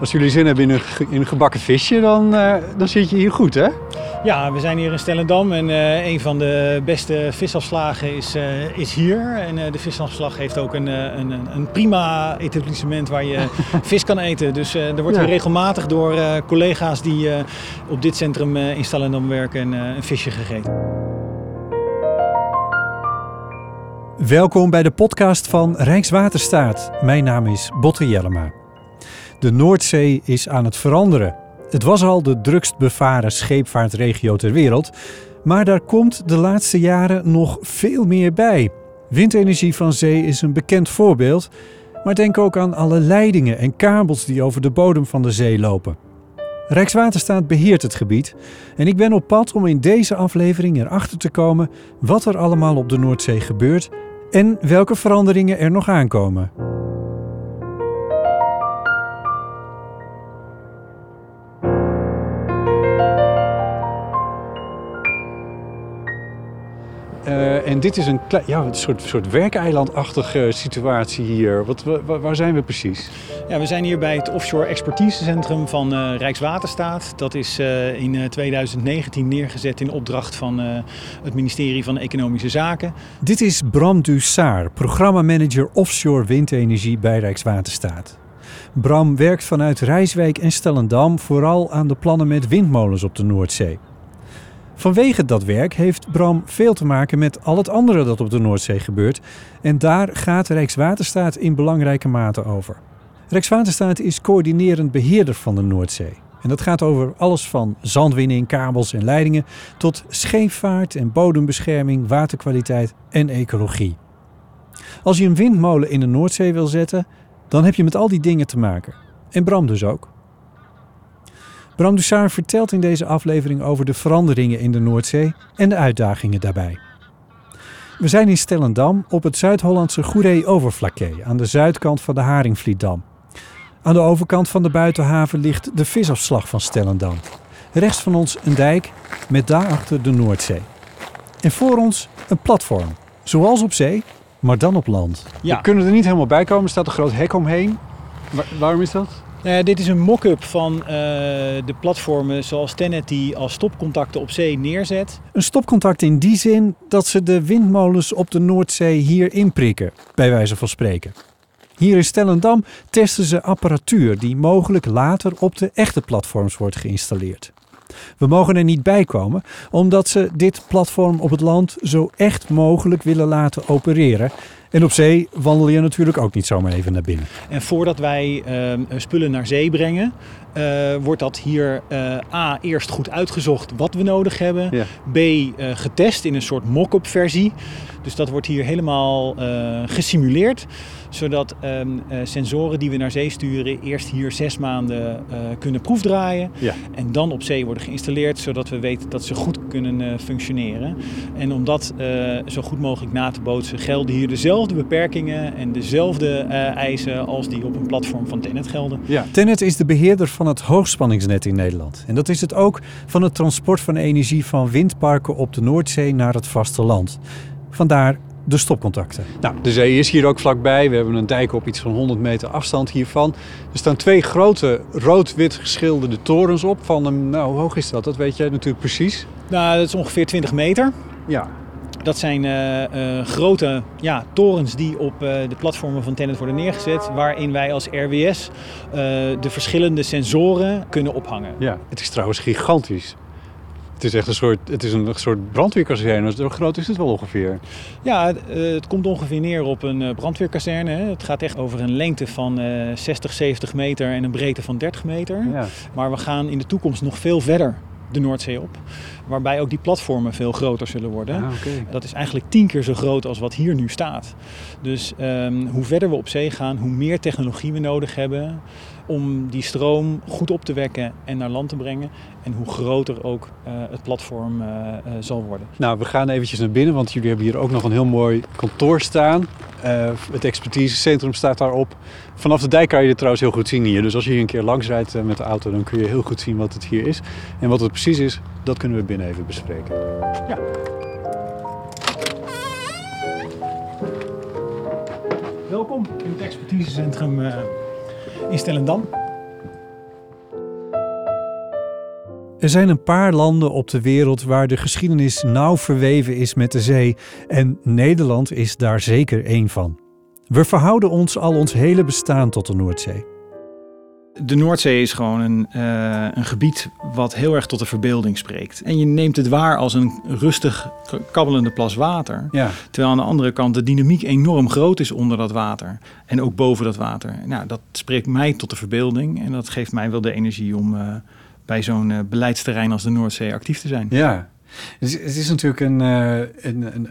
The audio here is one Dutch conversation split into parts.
Als jullie zin hebben in een, in een gebakken visje, dan, eh, dan zit je hier goed, hè? Ja, we zijn hier in Stellendam en eh, een van de beste visafslagen is, eh, is hier. En eh, de visafslag heeft ook een, eh, een, een- prima etablissement waar je vis kan eten. Dus eh, er wordt Ja. hier regelmatig door eh, collega's die eh, op dit centrum eh, in Stellendam werken een, eh, een visje gegeten. Welkom bij de podcast van Rijkswaterstaat. Mijn naam is Botte Jellema. De Noordzee is aan het veranderen. Het was al de drukst bevaren scheepvaartregio ter wereld, maar daar komt de laatste jaren nog veel meer bij. Windenergie van zee is een bekend voorbeeld, maar denk ook aan alle leidingen en kabels die over de bodem van de zee lopen. Rijkswaterstaat beheert het gebied en ik ben op pad om in deze aflevering erachter te komen wat er allemaal op de Noordzee gebeurt en welke veranderingen er nog aankomen. En dit is een, ja, een soort, soort werkeilandachtige situatie hier. Wat, wa- wa- waar zijn we precies? Ja, we zijn hier bij het Offshore Expertisecentrum van eh, Rijkswaterstaat. Dat is eh, in eh, 2019 neergezet in opdracht van eh, het ministerie van Economische Zaken. Dit is Bram Dussard, programmamanager offshore windenergie bij Rijkswaterstaat. Bram werkt vanuit Rijswijk en Stellendam vooral aan de plannen met windmolens op de Noordzee. Vanwege dat werk heeft Bram veel te maken met al het andere dat op de Noordzee gebeurt en daar gaat Rijkswaterstaat in belangrijke mate over. Rijkswaterstaat is coördinerend beheerder van de Noordzee. En dat gaat over alles van zandwinning, kabels en leidingen tot scheepvaart en bodembescherming, waterkwaliteit en ecologie. Als je een windmolen in de Noordzee wil zetten, dan heb je met al die dingen te maken. En Bram dus ook. Bram Dussard vertelt in deze aflevering over de veranderingen in de Noordzee en de uitdagingen daarbij. We zijn in Stellendam op het Zuid-Hollandse Goeree-Overflakkee aan de zuidkant van de Haringvlietdam. Aan de overkant van de buitenhaven ligt de visafslag van Stellendam. Rechts van ons een dijk met daarachter de Noordzee. En voor ons een platform, zoals op zee, maar dan op land. Ja. We kunnen er niet helemaal bij komen. Er staat een groot hek omheen. Wa- waarom is dat? Eh, dit is een mock-up van eh, de platformen zoals Tennet die als stopcontacten op zee neerzet. Een stopcontact in die zin dat ze de windmolens op de Noordzee hier inprikken, bij wijze van spreken. Hier in Stellendam testen ze apparatuur die mogelijk later op de echte platforms wordt geïnstalleerd. We mogen er niet bij komen omdat ze dit platform op het land zo echt mogelijk willen laten opereren. En op zee wandel je natuurlijk ook niet zomaar even naar binnen. En voordat wij eh, spullen naar zee brengen, eh, wordt dat hier eh, A eerst goed uitgezocht wat we nodig hebben. Ja. B eh, getest in een soort mock-up versie. Dus dat wordt hier helemaal eh, gesimuleerd. Zodat ehm, eh, sensoren die we naar zee sturen eerst hier zes maanden eh, kunnen proefdraaien. Ja. En dan op zee worden geïnstalleerd, zodat we weten dat ze goed kunnen eh, functioneren. En om dat eh, zo goed mogelijk na te bootsen, gelden hier dezelfde beperkingen en dezelfde eh, eisen als die op een platform van Tennet gelden. Ja. Tennet is de beheerder van het hoogspanningsnet in Nederland. En dat is het ook van het transport van energie van windparken op de Noordzee naar het vasteland. Vandaar de stopcontacten. Nou, de zee is hier ook vlakbij. We hebben een dijk op iets van 100 meter afstand hiervan. Er staan twee grote rood-wit geschilderde torens op. Van een, nou, hoe hoog is dat? Dat weet jij natuurlijk precies. Nou, dat is ongeveer 20 meter. Ja. Dat zijn eh, eh, grote ja, torens die op eh, de platformen van Tennet worden neergezet, waarin wij als RWS eh, de verschillende sensoren kunnen ophangen. ja. Het is trouwens gigantisch. Het is echt een soort, het is een soort brandweerkazerne. Zo groot is het wel ongeveer. Ja, het, eh, komt ongeveer neer op een eh, brandweerkazerne. Het gaat echt over een lengte van eh 60, 70 meter en een breedte van 30 meter. Ja. Maar we gaan in de toekomst nog veel verder de Noordzee op. Waarbij ook die platformen veel groter zullen worden. Ah. Dat is eigenlijk tien keer zo groot als wat hier nu staat. Dus ehm, hoe verder we op zee gaan, hoe meer technologie we nodig hebben om die stroom goed op te wekken en naar land te brengen. En hoe groter ook eh, het platform eh, eh, zal worden. Nou, we gaan eventjes naar binnen, want jullie hebben hier ook nog een heel mooi kantoor staan. Het expertisecentrum staat daarop. Vanaf de dijk kan je dit trouwens heel goed zien hier. Dus als je hier een keer langs rijdt eh, met de auto, dan kun je heel goed zien wat het hier is. En wat het precies is, dat kunnen we binnen even bespreken. Ja. Welkom in het expertisecentrum eh, in Stellendam. Er zijn een paar landen op de wereld waar de geschiedenis nauw verweven is met de zee en Nederland is daar zeker één van. We verhouden ons al ons hele bestaan tot de Noordzee. De Noordzee is gewoon een, uh, een gebied wat heel erg tot de verbeelding spreekt. En je neemt het waar als een rustig kabbelende plas water. Ja. Terwijl aan de andere kant de dynamiek enorm groot is onder dat water. En ook boven dat water. Nou, dat spreekt mij tot de verbeelding. En dat geeft mij wel de energie om uh, bij zo'n uh, beleidsterrein als de Noordzee actief te zijn. Ja, het is, het is natuurlijk een, uh, een, een,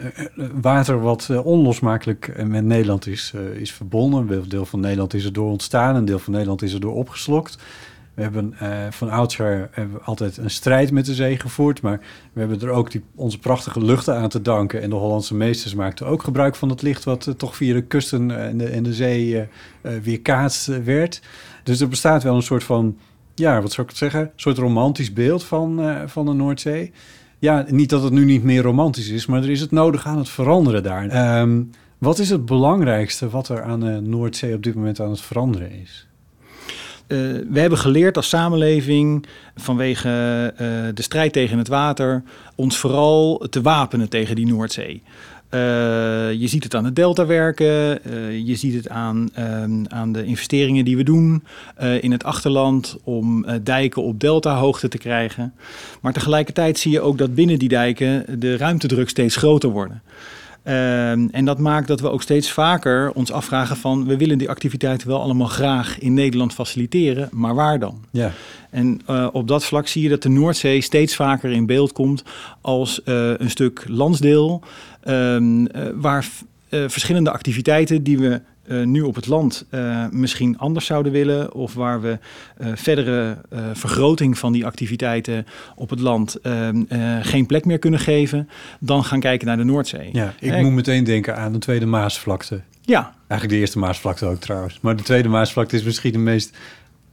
water wat uh, onlosmakelijk met Nederland is, uh, is verbonden. Een deel van Nederland is er door ontstaan, een deel van Nederland is er door opgeslokt. We hebben van oudsher altijd een strijd met de zee gevoerd, maar we hebben er ook die, onze prachtige luchten aan te danken. En de Hollandse meesters maakten ook gebruik van het licht wat toch via de kusten en de, de zee weerkaatst werd. Dus er bestaat wel een soort van, ja, wat zou ik zeggen, een soort romantisch beeld van, van de Noordzee. Ja, niet dat het nu niet meer romantisch is, maar er is het nodig aan het veranderen daar. Um, wat is het belangrijkste wat er aan de Noordzee op dit moment aan het veranderen is? Uh, we hebben geleerd als samenleving vanwege uh, de strijd tegen het water ons vooral te wapenen tegen die Noordzee. Uh, je ziet het aan het delta werken, uh, je ziet het aan, um, aan de investeringen die we doen uh, in het achterland om dijken op delta-hoogte te krijgen. Maar tegelijkertijd zie je ook dat binnen die dijken de ruimtedruk steeds groter worden. en dat maakt dat we ook steeds vaker ons afvragen van... we willen die activiteiten wel allemaal graag in Nederland faciliteren, maar waar dan? Ja. En uh, op dat vlak zie je dat de Noordzee steeds vaker in beeld komt als uh, een stuk landsdeel... Um, uh, waar verschillende activiteiten die we uh, nu op het land uh, misschien anders zouden willen. Of waar we uh, verdere vergroting van die activiteiten op het land geen plek meer kunnen geven. Dan gaan kijken naar de Noordzee. Ja, ik moet meteen denken aan de Tweede Maasvlakte. Ja. Eigenlijk de eerste Maasvlakte ook trouwens. Maar de Tweede Maasvlakte is misschien de meest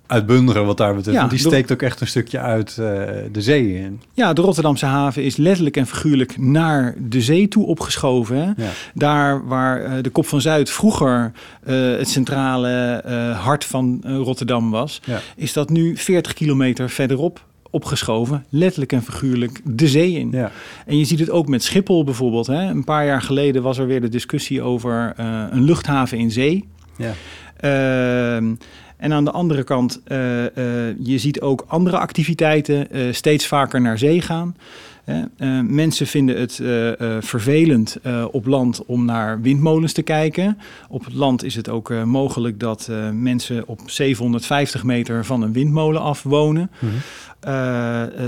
uitbundiger wat daar betreft. Ja, want die steekt ook echt een stukje uit uh, de zee in. Ja, de Rotterdamse haven is letterlijk en figuurlijk naar de zee toe opgeschoven. Hè? Ja. Daar waar uh, de Kop van Zuid vroeger uh, het centrale hart van Rotterdam was, ja. is dat nu 40 kilometer verderop opgeschoven, letterlijk en figuurlijk, de zee in. Ja. En je ziet het ook met Schiphol bijvoorbeeld. Hè? Een paar jaar geleden was er weer de discussie over een luchthaven in zee. Ja. Ehm, En aan de andere kant, uh, uh, je ziet ook andere activiteiten uh, steeds vaker naar zee gaan. mensen vinden het vervelend op land om naar windmolens te kijken. Op het land is het ook mogelijk dat mensen op 750 meter van een windmolen af wonen. Mhm.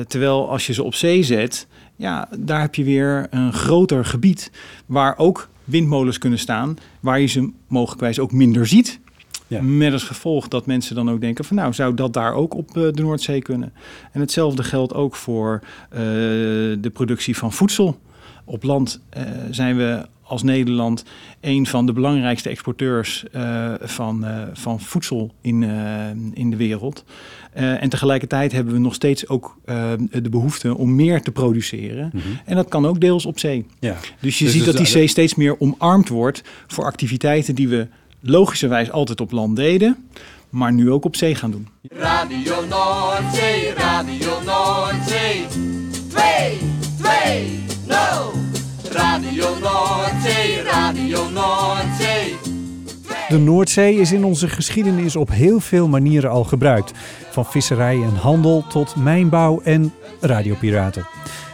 terwijl als je ze op zee zet, ja, daar heb je weer een groter gebied waar ook windmolens kunnen staan, waar je ze mogelijkwijs ook minder ziet. Ja. Met als gevolg dat mensen dan ook denken van nou, zou dat daar ook op uh, de Noordzee kunnen? En hetzelfde geldt ook voor uh, de productie van voedsel. Op land uh, zijn we als Nederland een van de belangrijkste exporteurs van, van voedsel in, in de wereld. en tegelijkertijd hebben we nog steeds ook de behoefte om meer te produceren. Mhm. En dat kan ook deels op zee. Ja. Dus je Dus ziet dus dat die zee steeds meer omarmd wordt voor activiteiten die we logischerwijs altijd op land deden, maar nu ook op zee gaan doen. Radio Noordzee, Radio Noordzee. 2, 2, 0. Radio Noordzee, Radio Noordzee. De Noordzee is in onze geschiedenis op heel veel manieren al gebruikt. Van visserij en handel tot mijnbouw en radiopiraten.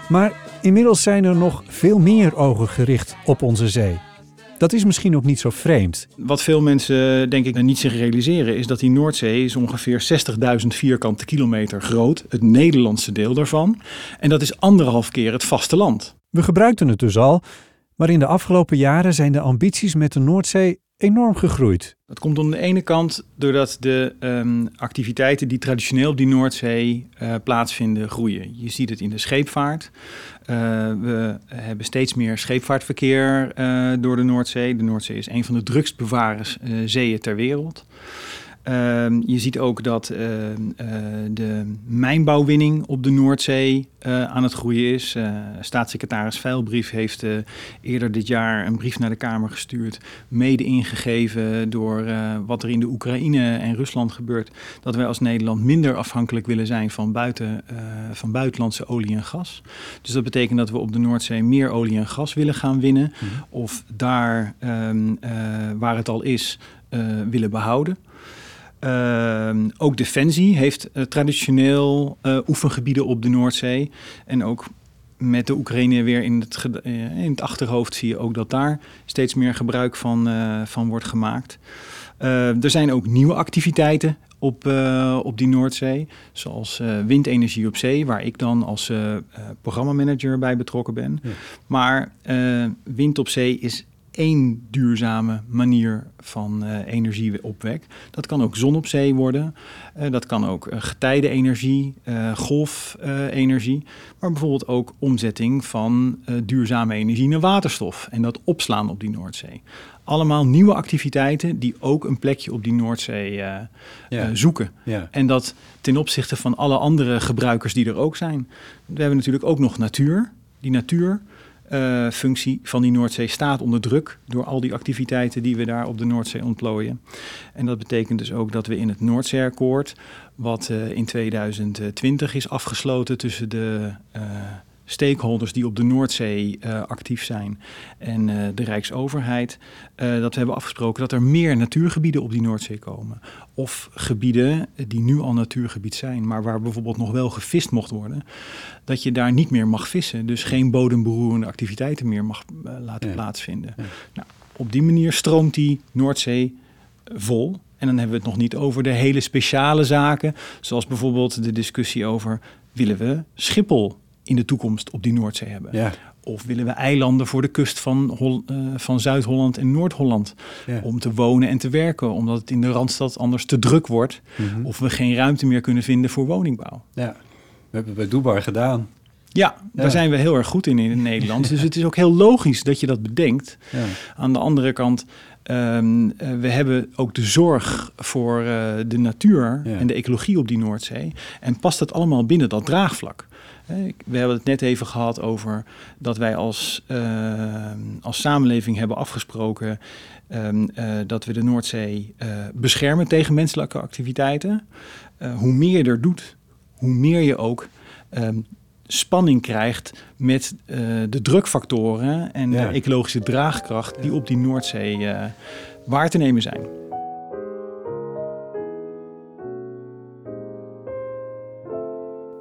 Maar inmiddels zijn er nog veel meer ogen gericht op onze zee. Dat is misschien ook niet zo vreemd. Wat veel mensen denk ik niet zich realiseren is dat die Noordzee is ongeveer 60.000 vierkante kilometer groot, het Nederlandse deel daarvan. En dat is anderhalf keer het vasteland. We gebruikten het dus al, maar in de afgelopen jaren zijn de ambities met de Noordzee enorm gegroeid. Dat komt aan de ene kant doordat de um, activiteiten die traditioneel op die Noordzee uh, plaatsvinden groeien. Je ziet het in de scheepvaart. Uh, we hebben steeds meer scheepvaartverkeer uh, door de Noordzee. De Noordzee is een van de drukst bevaren zeeën ter wereld. Ehm, je ziet ook dat ehm, eh, de mijnbouwwinning op de Noordzee eh, aan het groeien is. Eh, staatssecretaris Veilbrief heeft eerder dit jaar een brief naar de Kamer gestuurd, mede ingegeven door wat er in de Oekraïne en Rusland gebeurt, dat wij als Nederland minder afhankelijk willen zijn van, buiten, van buitenlandse olie en gas. Dus dat betekent dat we op de Noordzee meer olie en gas willen gaan winnen, of daar ehm, eh, waar het al is willen behouden. Ehm, ook Defensie heeft eh, traditioneel eh, oefengebieden op de Noordzee. En ook met de Oekraïne weer in het, eh, in het achterhoofd zie je ook dat daar steeds meer gebruik van, van wordt gemaakt. Eh, er zijn ook nieuwe activiteiten op, op die Noordzee, zoals windenergie op zee, waar ik dan als programmamanager bij betrokken ben. Ja. Maar wind op zee is één duurzame manier van eh, energieopwek. Dat kan ook zon op zee worden. Eh, dat kan ook uh, getijdenenergie, uh, golfenergie. maar bijvoorbeeld ook omzetting van duurzame energie naar waterstof. En dat opslaan op die Noordzee. Allemaal nieuwe activiteiten die ook een plekje op die Noordzee ja. zoeken. Ja. En dat ten opzichte van alle andere gebruikers die er ook zijn. We hebben natuurlijk ook nog natuur. Die natuur uh, functie van die Noordzee staat onder druk door al die activiteiten die we daar op de Noordzee ontplooien. En dat betekent dus ook dat we in het Noordzeeakkoord, wat uh, in 2020 is afgesloten tussen de uh, stakeholders die op de Noordzee actief zijn en de Rijksoverheid, dat we hebben afgesproken dat er meer natuurgebieden op die Noordzee komen. Of gebieden die nu al natuurgebied zijn, maar waar bijvoorbeeld nog wel gevist mocht worden, dat je daar niet meer mag vissen. Dus geen bodemberoerende activiteiten meer mag uh, laten ja. plaatsvinden. Ja. Nou, op die manier stroomt die Noordzee vol. En dan hebben we het nog niet over de hele speciale zaken, zoals bijvoorbeeld de discussie over willen we Schiphol in de toekomst op die Noordzee hebben. Ja. Of willen we eilanden voor de kust van, uh, van Zuid-Holland en Noord-Holland ja. om te wonen en te werken, omdat het in de Randstad anders te druk wordt. Mm -hmm. Of we geen ruimte meer kunnen vinden voor woningbouw. Ja, we hebben het bij Dubai gedaan. Ja, ja, daar zijn we heel erg goed in in Nederland. Dus het is ook heel logisch dat je dat bedenkt. Ja. Aan de andere kant, um, we hebben ook de zorg voor uh, de natuur ja. en de ecologie op die Noordzee. En past dat allemaal binnen dat draagvlak? We hebben het net even gehad over dat wij als, uh, als samenleving hebben afgesproken um, uh, dat we de Noordzee uh, beschermen tegen menselijke activiteiten. hoe meer je er doet, hoe meer je ook um, spanning krijgt met de drukfactoren en ja. de ecologische draagkracht die op die Noordzee waar te nemen zijn.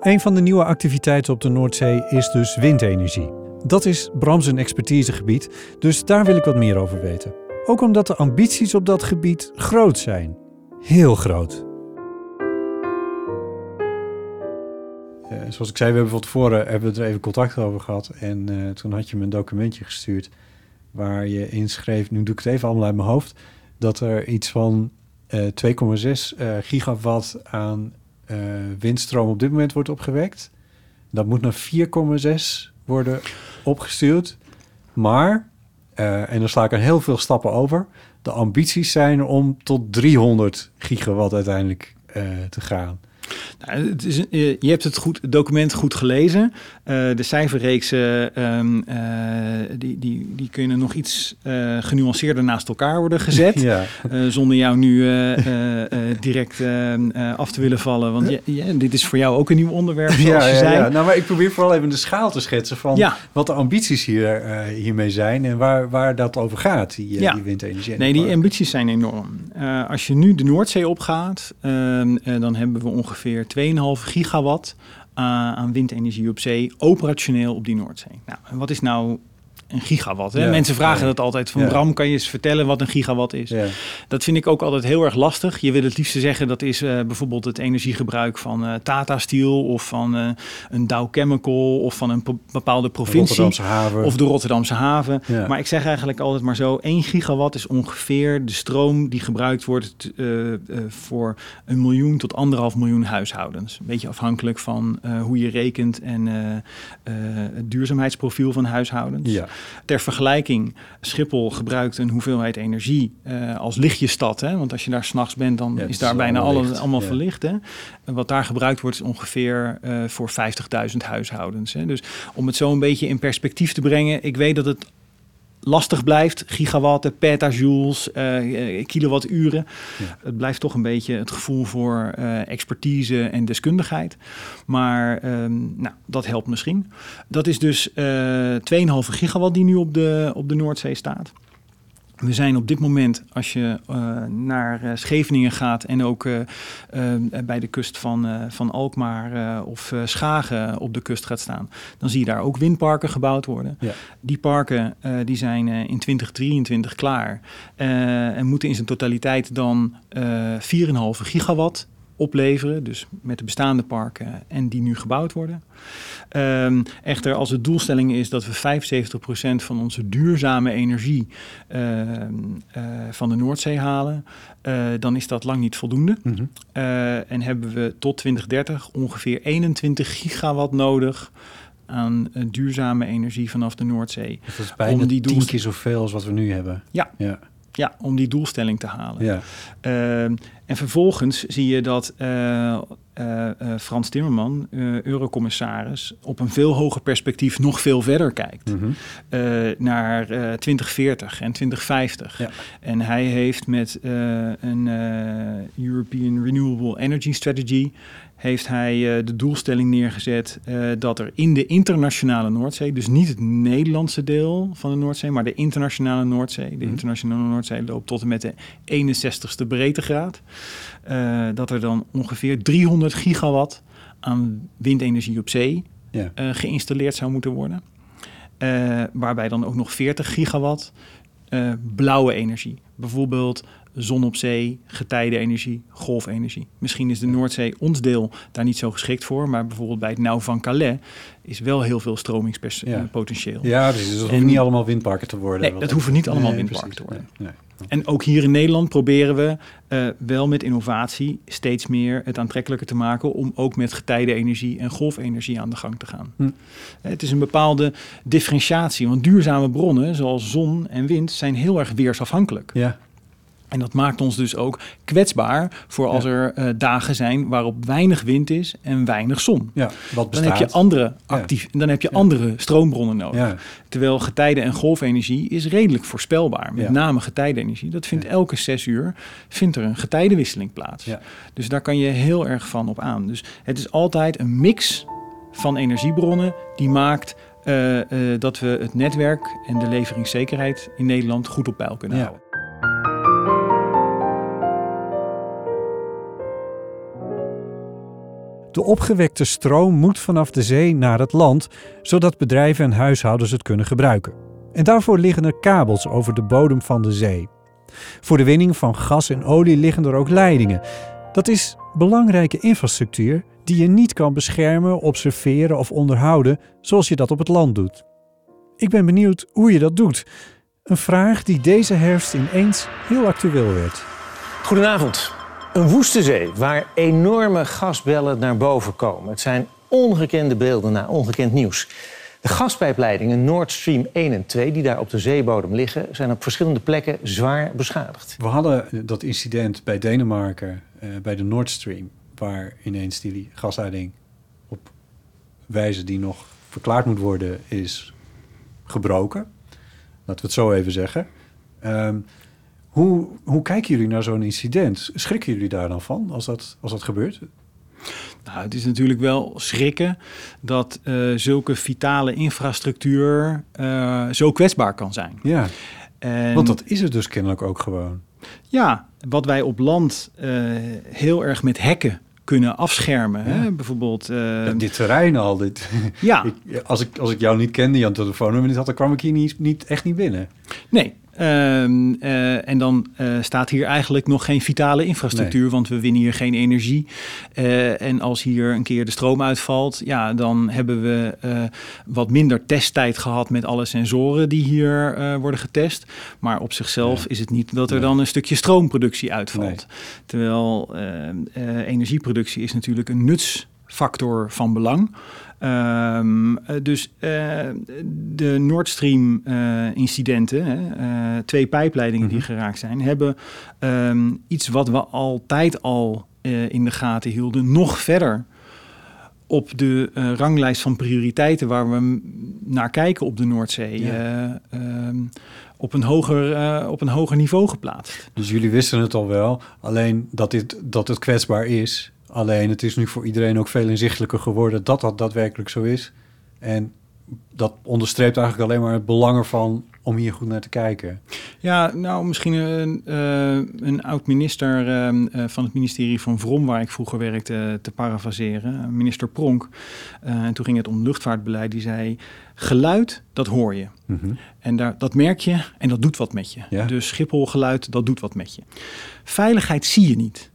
Een van de nieuwe activiteiten op de Noordzee is dus windenergie. Dat is Bram zijn expertisegebied, dus daar wil ik wat meer over weten. Ook omdat de ambities op dat gebied groot zijn. Heel groot. Uh, zoals ik zei, we hebben van tevoren hebben we er even contact over gehad. En uh, toen had je me een documentje gestuurd waar je inschreef, nu doe ik het even allemaal uit mijn hoofd, dat er iets van uh, 2,6 gigawatt aan windstroom op dit moment wordt opgewekt. Dat moet naar 4,6 worden opgestuurd. Maar, uh, en dan sla ik er heel veel stappen over. De ambities zijn om tot 300 gigawatt uiteindelijk uh, te gaan. Nou, het is, je hebt het, goed, het document goed gelezen. Uh, de cijferreeksen um, uh, die, die, die kunnen nog iets uh, genuanceerder naast elkaar worden gezet. ja. zonder jou nu direct ehm, af te willen vallen. Want je, je, dit is voor jou ook een nieuw onderwerp. Zoals ja, je zei. ja, nou, maar ik probeer vooral even de schaal te schetsen van wat de ambities hier, hiermee zijn en waar, waar dat over gaat, die, die windenergie. Nee, die ambities zijn enorm. als je nu de Noordzee opgaat, ehm, dan hebben we ongeveer 2,5 gigawatt uh, aan windenergie op zee, operationeel op die Noordzee. Nou, en wat is nou een gigawatt? Hè? Ja, Mensen vragen ja. dat altijd van ja. Bram, kan je eens vertellen wat een gigawatt is? Dat vind ik ook altijd heel erg lastig. Je wil het liefst zeggen dat is uh, bijvoorbeeld het energiegebruik van uh, Tata Steel of van uh, een Dow Chemical of van een bepaalde provincie. Of de Rotterdamse haven. Maar ik zeg eigenlijk altijd maar zo, 1 gigawatt is ongeveer de stroom die gebruikt wordt eh, voor een miljoen tot anderhalf miljoen huishoudens. Een beetje afhankelijk van hoe je rekent en het duurzaamheidsprofiel van huishoudens. Ja. Ter vergelijking, Schiphol gebruikt een hoeveelheid energie uh, als lichtjesstad. Hè? Want als je daar s'nachts bent, dan Ja, is daar is bijna allemaal alle, allemaal Ja. verlicht. Hè? En wat daar gebruikt wordt, is ongeveer eh, voor 50.000 huishoudens. Hè? Dus om het zo een beetje in perspectief te brengen, ik weet dat het lastig blijft. Gigawatten, petajoules, eh, eh, kilowatturen. Ja. Het blijft toch een beetje het gevoel voor eh, expertise en deskundigheid. Maar ehm, nou, dat helpt misschien. Dat is dus eh 2,5 gigawatt die nu op de, op de Noordzee staat. We zijn op dit moment, als je eh, naar eh, Scheveningen gaat en ook eh, bij de kust van, van Alkmaar of Schagen op de kust gaat staan, dan zie je daar ook windparken gebouwd worden. Ja. Die parken die zijn in 2023 klaar en moeten in zijn totaliteit dan eh 4,5 gigawatt opleveren. Dus met de bestaande parken en die nu gebouwd worden. Ehm, echter, als de doelstelling is dat we 75% van onze duurzame energie ehm, eh, van de Noordzee halen, eh, dan is dat lang niet voldoende. Mhm. Eh, en hebben we tot 2030 ongeveer 21 gigawatt nodig aan duurzame energie vanaf de Noordzee. Dus dat is bijna Om die tien keer zoveel als wat we nu hebben. Ja. Ja. Ja, om die doelstelling te halen. ja. Ehm, en vervolgens zie je dat eh, eh, eh, Frans Timmerman, eurocommissaris, op een veel hoger perspectief nog veel verder kijkt. Mhm. naar eh 2040 en 2050. Ja. En hij heeft met een European Renewable Energy Strategy heeft hij eh, de doelstelling neergezet eh, dat er in de internationale Noordzee, dus niet het Nederlandse deel van de Noordzee, maar de internationale Noordzee, de Mhm. internationale Noordzee loopt tot en met de 61ste breedtegraad, eh, dat er dan ongeveer 300 gigawatt aan windenergie op zee Ja. geïnstalleerd zou moeten worden. Waarbij dan ook nog 40 gigawatt blauwe energie. Bijvoorbeeld zon op zee, getijdenenergie, golfenergie. Misschien is de Noordzee ons deel daar niet zo geschikt voor. Maar bijvoorbeeld bij het nauw van Calais is wel heel veel stromingspotentieel. ja, precies. Dus dat En- hoeven niet allemaal windparken te worden. Nee, dat hoeven niet allemaal Nee, windparken precies. te worden. Nee, nee. En ook hier in Nederland proberen we eh, wel met innovatie steeds meer het aantrekkelijker te maken om ook met getijdenenergie en golfenergie aan de gang te gaan. Hm. Het is een bepaalde differentiatie, want duurzame bronnen zoals zon en wind zijn heel erg weersafhankelijk. Ja, En dat maakt ons dus ook kwetsbaar voor als Ja. er eh, dagen zijn waarop weinig wind is en weinig zon. ja, wat Dan heb je andere, actief, dan heb je andere stroombronnen nodig. Terwijl getijde- en golfenergie is redelijk voorspelbaar. Met name getijdenenergie. Dat vindt elke zes uur vindt er een getijdenwisseling plaats. Ja. Dus daar kan je heel erg van op aan. Dus het is altijd een mix van energiebronnen die maakt eh, eh, dat we het netwerk en de leveringszekerheid in Nederland goed op peil kunnen houden. De opgewekte stroom moet vanaf de zee naar het land, zodat bedrijven en huishoudens het kunnen gebruiken. En daarvoor liggen er kabels over de bodem van de zee. Voor de winning van gas en olie liggen er ook leidingen. Dat is belangrijke infrastructuur die je niet kan beschermen, observeren of onderhouden zoals je dat op het land doet. Ik ben benieuwd hoe je dat doet. Een vraag die deze herfst ineens heel actueel werd. Goedenavond. Een woeste zee waar enorme gasbellen naar boven komen. Het zijn ongekende beelden na ongekend nieuws. De gaspijpleidingen Nord Stream 1 en 2, die daar op de zeebodem liggen, zijn op verschillende plekken zwaar beschadigd. we hadden dat incident bij Denemarken, eh, bij de Nord Stream, waar ineens die gasleiding op wijze die nog verklaard moet worden is gebroken. Laten we het zo even zeggen. Ehm, hoe, hoe kijken jullie naar zo'n incident? Schrikken jullie daar dan van als dat, als dat gebeurt? Nou, het is natuurlijk wel schrikken dat eh, zulke vitale infrastructuur eh, zo kwetsbaar kan zijn. Ja, En, want dat is het dus kennelijk ook gewoon. Ja, wat wij op land eh, heel erg met hekken kunnen afschermen. Hè? Bijvoorbeeld, Ja, dit terrein al, dit, ja, ik, als, ik, als ik jou niet kende, Jan telefoonnummer niet had, dan kwam ik hier niet, niet, echt niet binnen. nee. Ehm, eh, en dan eh, staat hier eigenlijk nog geen vitale infrastructuur, want we winnen hier geen energie. Eh, en als hier een keer de stroom uitvalt, ja, dan hebben we wat minder testtijd gehad met alle sensoren die hier worden getest. Maar op zichzelf Ja. is het niet dat er Nee. dan een stukje stroomproductie uitvalt. Nee. Terwijl eh, eh, energieproductie is natuurlijk een nuts factor van belang. Ehm, eh, dus eh, de Nord Stream eh, incidenten, hè, twee pijpleidingen die Mhm. geraakt zijn, hebben ehm, iets wat we altijd al in de gaten hielden, nog verder op de ranglijst van prioriteiten waar we naar kijken op de Noordzee, Ja. eh, ehm, op, een hoger, op een hoger niveau geplaatst. Dus jullie wisten het al wel, alleen dat, dit, dat het kwetsbaar is. Alleen het is nu voor iedereen ook veel inzichtelijker geworden dat dat daadwerkelijk zo is. En dat onderstreept eigenlijk alleen maar het belang ervan om hier goed naar te kijken. Ja, nou, misschien een, eh, een oud-minister ehm, eh, van het ministerie van Vrom, waar ik vroeger werkte, te parafraseren, eh, minister Pronk. Eh, en toen ging het om luchtvaartbeleid. Die zei: geluid, dat hoor je. En daar, dat merk je en dat doet wat met je. Ja. Dus Schiphol geluid, dat doet wat met je. Veiligheid zie je niet.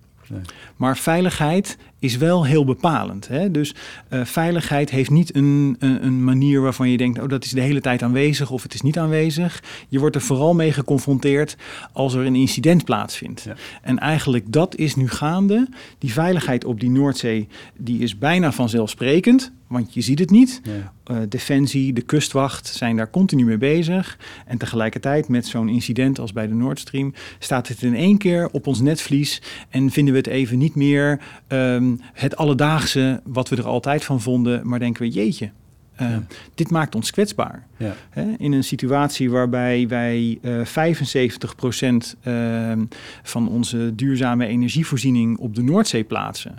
Maar veiligheid is wel heel bepalend. Hè? Dus eh, veiligheid heeft niet een, een, een manier waarvan je denkt... oh, dat is de hele tijd aanwezig of het is niet aanwezig. Je wordt er vooral mee geconfronteerd als er een incident plaatsvindt. Ja. En eigenlijk dat is nu gaande. Die veiligheid op die Noordzee die is bijna vanzelfsprekend... want je ziet het niet. Ja. Eh, Defensie, de kustwacht zijn daar continu mee bezig. En tegelijkertijd met zo'n incident als bij de Nord Stream staat het in één keer op ons netvlies en vinden we het even niet meer ehm, het alledaagse wat we er altijd van vonden, maar denken we jeetje. eh, Ja. Dit maakt ons kwetsbaar. Ja. Hè, in een situatie waarbij wij eh 75% ehm, van onze duurzame energievoorziening op de Noordzee plaatsen.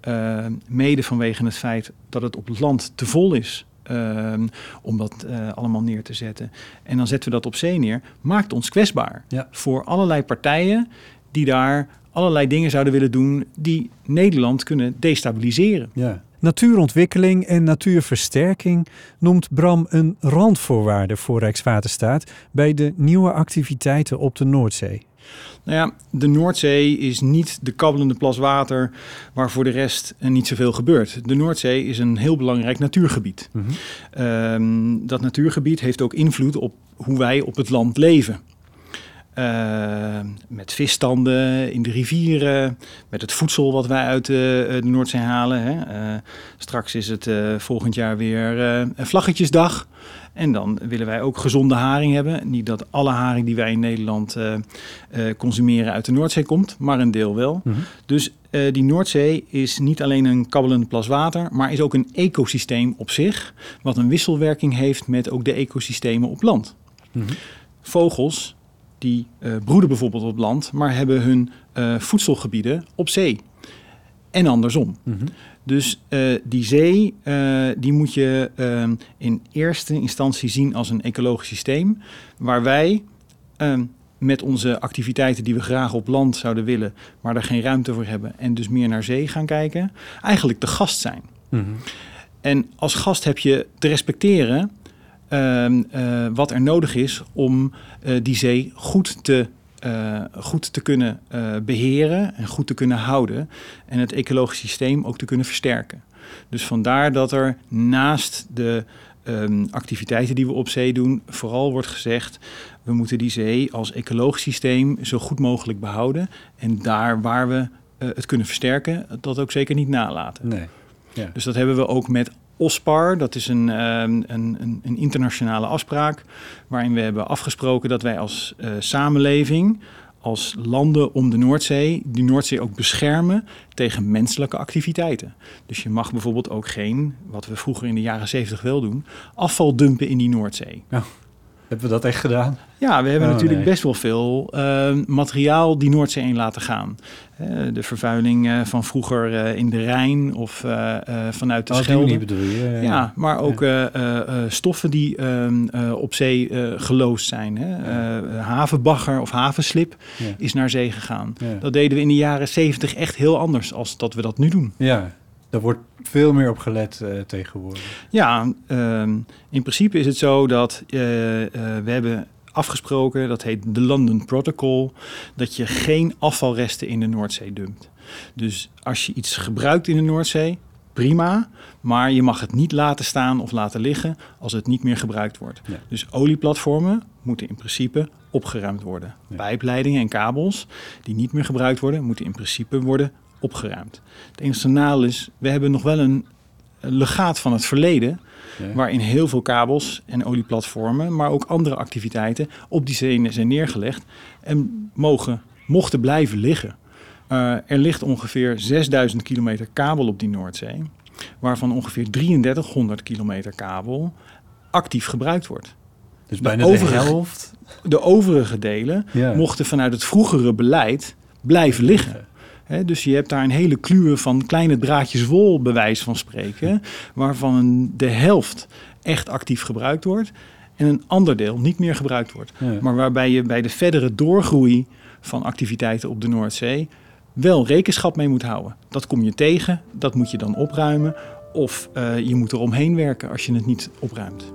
eh, mede vanwege het feit dat het op het land te vol is. ehm, om dat eh, allemaal neer te zetten. En dan zetten we dat op zee neer. Maakt ons kwetsbaar Ja. voor allerlei partijen die daar allerlei dingen zouden willen doen die Nederland kunnen destabiliseren. Ja. Natuurontwikkeling en natuurversterking noemt Bram een randvoorwaarde voor Rijkswaterstaat bij de nieuwe activiteiten op de Noordzee. Nou ja, de Noordzee is niet de kabbelende plas water waar voor de rest niet zoveel gebeurt. De Noordzee is een heel belangrijk natuurgebied. Mhm. Ehm, dat natuurgebied heeft ook invloed op hoe wij op het land leven. Ehm, met visstanden in de rivieren, met het voedsel wat wij uit de, de Noordzee halen. Hè. Eh, straks is het eh, volgend jaar weer eh, een vlaggetjesdag. En dan willen wij ook gezonde haring hebben. Niet dat alle haring die wij in Nederland eh, eh, consumeren uit de Noordzee komt, maar een deel wel. Mhm. Dus eh, die Noordzee is niet alleen een kabbelende plas water, maar is ook een ecosysteem op zich. Wat een wisselwerking heeft met ook de ecosystemen op land. Mhm. Vogels die eh, broeden bijvoorbeeld op land, maar hebben hun eh, voedselgebieden op zee. En andersom. Mhm. Dus eh, die zee, die moet je ehm, in eerste instantie zien als een ecologisch systeem. Waar wij ehm, met onze activiteiten die we graag op land zouden willen, maar daar geen ruimte voor hebben en dus meer naar zee gaan kijken, eigenlijk de gast zijn. Mhm. En als gast heb je te respecteren wat er nodig is om eh, die zee goed te, eh, goed te kunnen eh, beheren en goed te kunnen houden. En het ecologisch systeem ook te kunnen versterken. Dus vandaar dat er naast de ehm, activiteiten die we op zee doen, vooral wordt gezegd: we moeten die zee als ecologisch systeem zo goed mogelijk behouden. En daar waar we eh, het kunnen versterken, dat ook zeker niet nalaten. Nee. Ja. Dus dat hebben we ook met OSPAR. Dat is een, ehm, een, een, een internationale afspraak waarin we hebben afgesproken dat wij als eh, samenleving, als landen om de Noordzee, die Noordzee ook beschermen tegen menselijke activiteiten. Dus je mag bijvoorbeeld ook geen, wat we vroeger in de jaren zeventig wel doen, afval dumpen in die Noordzee. Hebben we dat echt gedaan? Ja, we hebben Oh, natuurlijk nee. best wel veel eh, materiaal die Noordzee in laten gaan. Eh, de vervuiling eh, van vroeger eh, in de Rijn of vanuit de Oh, Schelde. bedoel je? Ja, maar ook stoffen die ehm, eh, op zee geloosd zijn. Hè? Havenbagger of havenslip Ja. is naar zee gegaan. Ja. Dat deden we in de jaren zeventig echt heel anders als dat we dat nu doen. Ja, daar wordt veel meer op gelet eh, tegenwoordig. Ja, ehm, in principe is het zo dat eh, eh, we hebben afgesproken, dat heet de London Protocol, dat je geen afvalresten in de Noordzee dumpt. Dus als je iets gebruikt in de Noordzee, prima, maar je mag het niet laten staan of laten liggen als het niet meer gebruikt wordt. Ja. Dus olieplatformen moeten in principe opgeruimd worden. Ja. Pijpleidingen en kabels die niet meer gebruikt worden, moeten in principe worden opgeruimd. Het enige nadeel is, we hebben nog wel een legaat van het verleden... Ja. waarin heel veel kabels en olieplatformen... maar ook andere activiteiten op die zee zijn neergelegd... en mogen, mochten blijven liggen. Uh, er ligt ongeveer 6000 kilometer kabel op die Noordzee... waarvan ongeveer 3300 kilometer kabel actief gebruikt wordt. Dus De bijna overige- de helft. De overige delen Ja. mochten vanuit het vroegere beleid blijven liggen. Dus je hebt daar een hele kluwe van kleine draadjes wol, bewijs van spreken, waarvan de helft echt actief gebruikt wordt en een ander deel niet meer gebruikt wordt. Ja. Maar waarbij je bij de verdere doorgroei van activiteiten op de Noordzee wel rekenschap mee moet houden. Dat kom je tegen, dat moet je dan opruimen of eh, je moet er omheen werken als je het niet opruimt.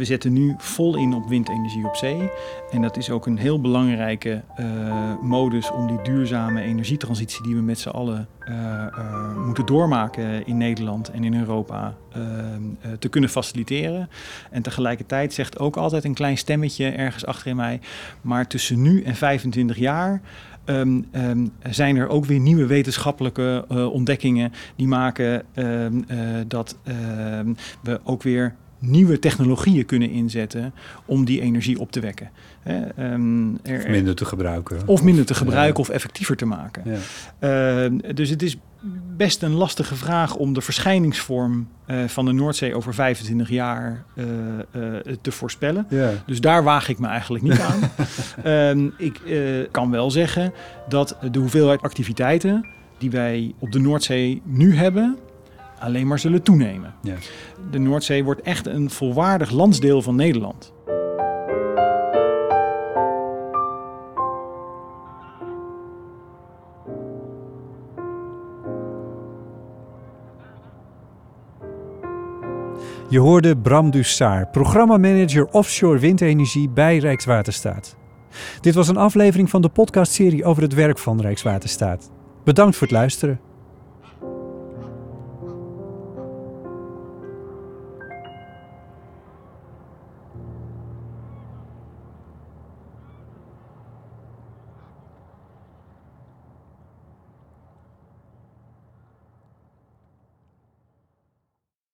We zetten nu vol in op windenergie op zee. En dat is ook een heel belangrijke eh, modus om die duurzame energietransitie die we met z'n allen eh, eh, moeten doormaken in Nederland en in Europa te kunnen faciliteren. En tegelijkertijd zegt ook altijd een klein stemmetje ergens achterin mij, maar tussen nu en 25 jaar ehm, ehm, zijn er ook weer nieuwe wetenschappelijke ontdekkingen die maken ehm, eh, dat we ook weer nieuwe technologieën kunnen inzetten om die energie op te wekken. Ehm, er- Of minder te gebruiken. of minder te gebruiken of effectiever te maken. Ja. Uh, dus het is best een lastige vraag om de verschijningsvorm uh, van de Noordzee over 25 jaar uh, te voorspellen. Ja. Dus daar waag ik me eigenlijk niet aan. um, ik eh, kan wel zeggen dat de hoeveelheid activiteiten die wij op de Noordzee nu hebben, alleen maar zullen toenemen. Ja. De Noordzee wordt echt een volwaardig landsdeel van Nederland. Je hoorde Bram Dussaar, programmamanager offshore windenergie bij Rijkswaterstaat. Dit was een aflevering van de podcastserie over het werk van Rijkswaterstaat. Bedankt voor het luisteren.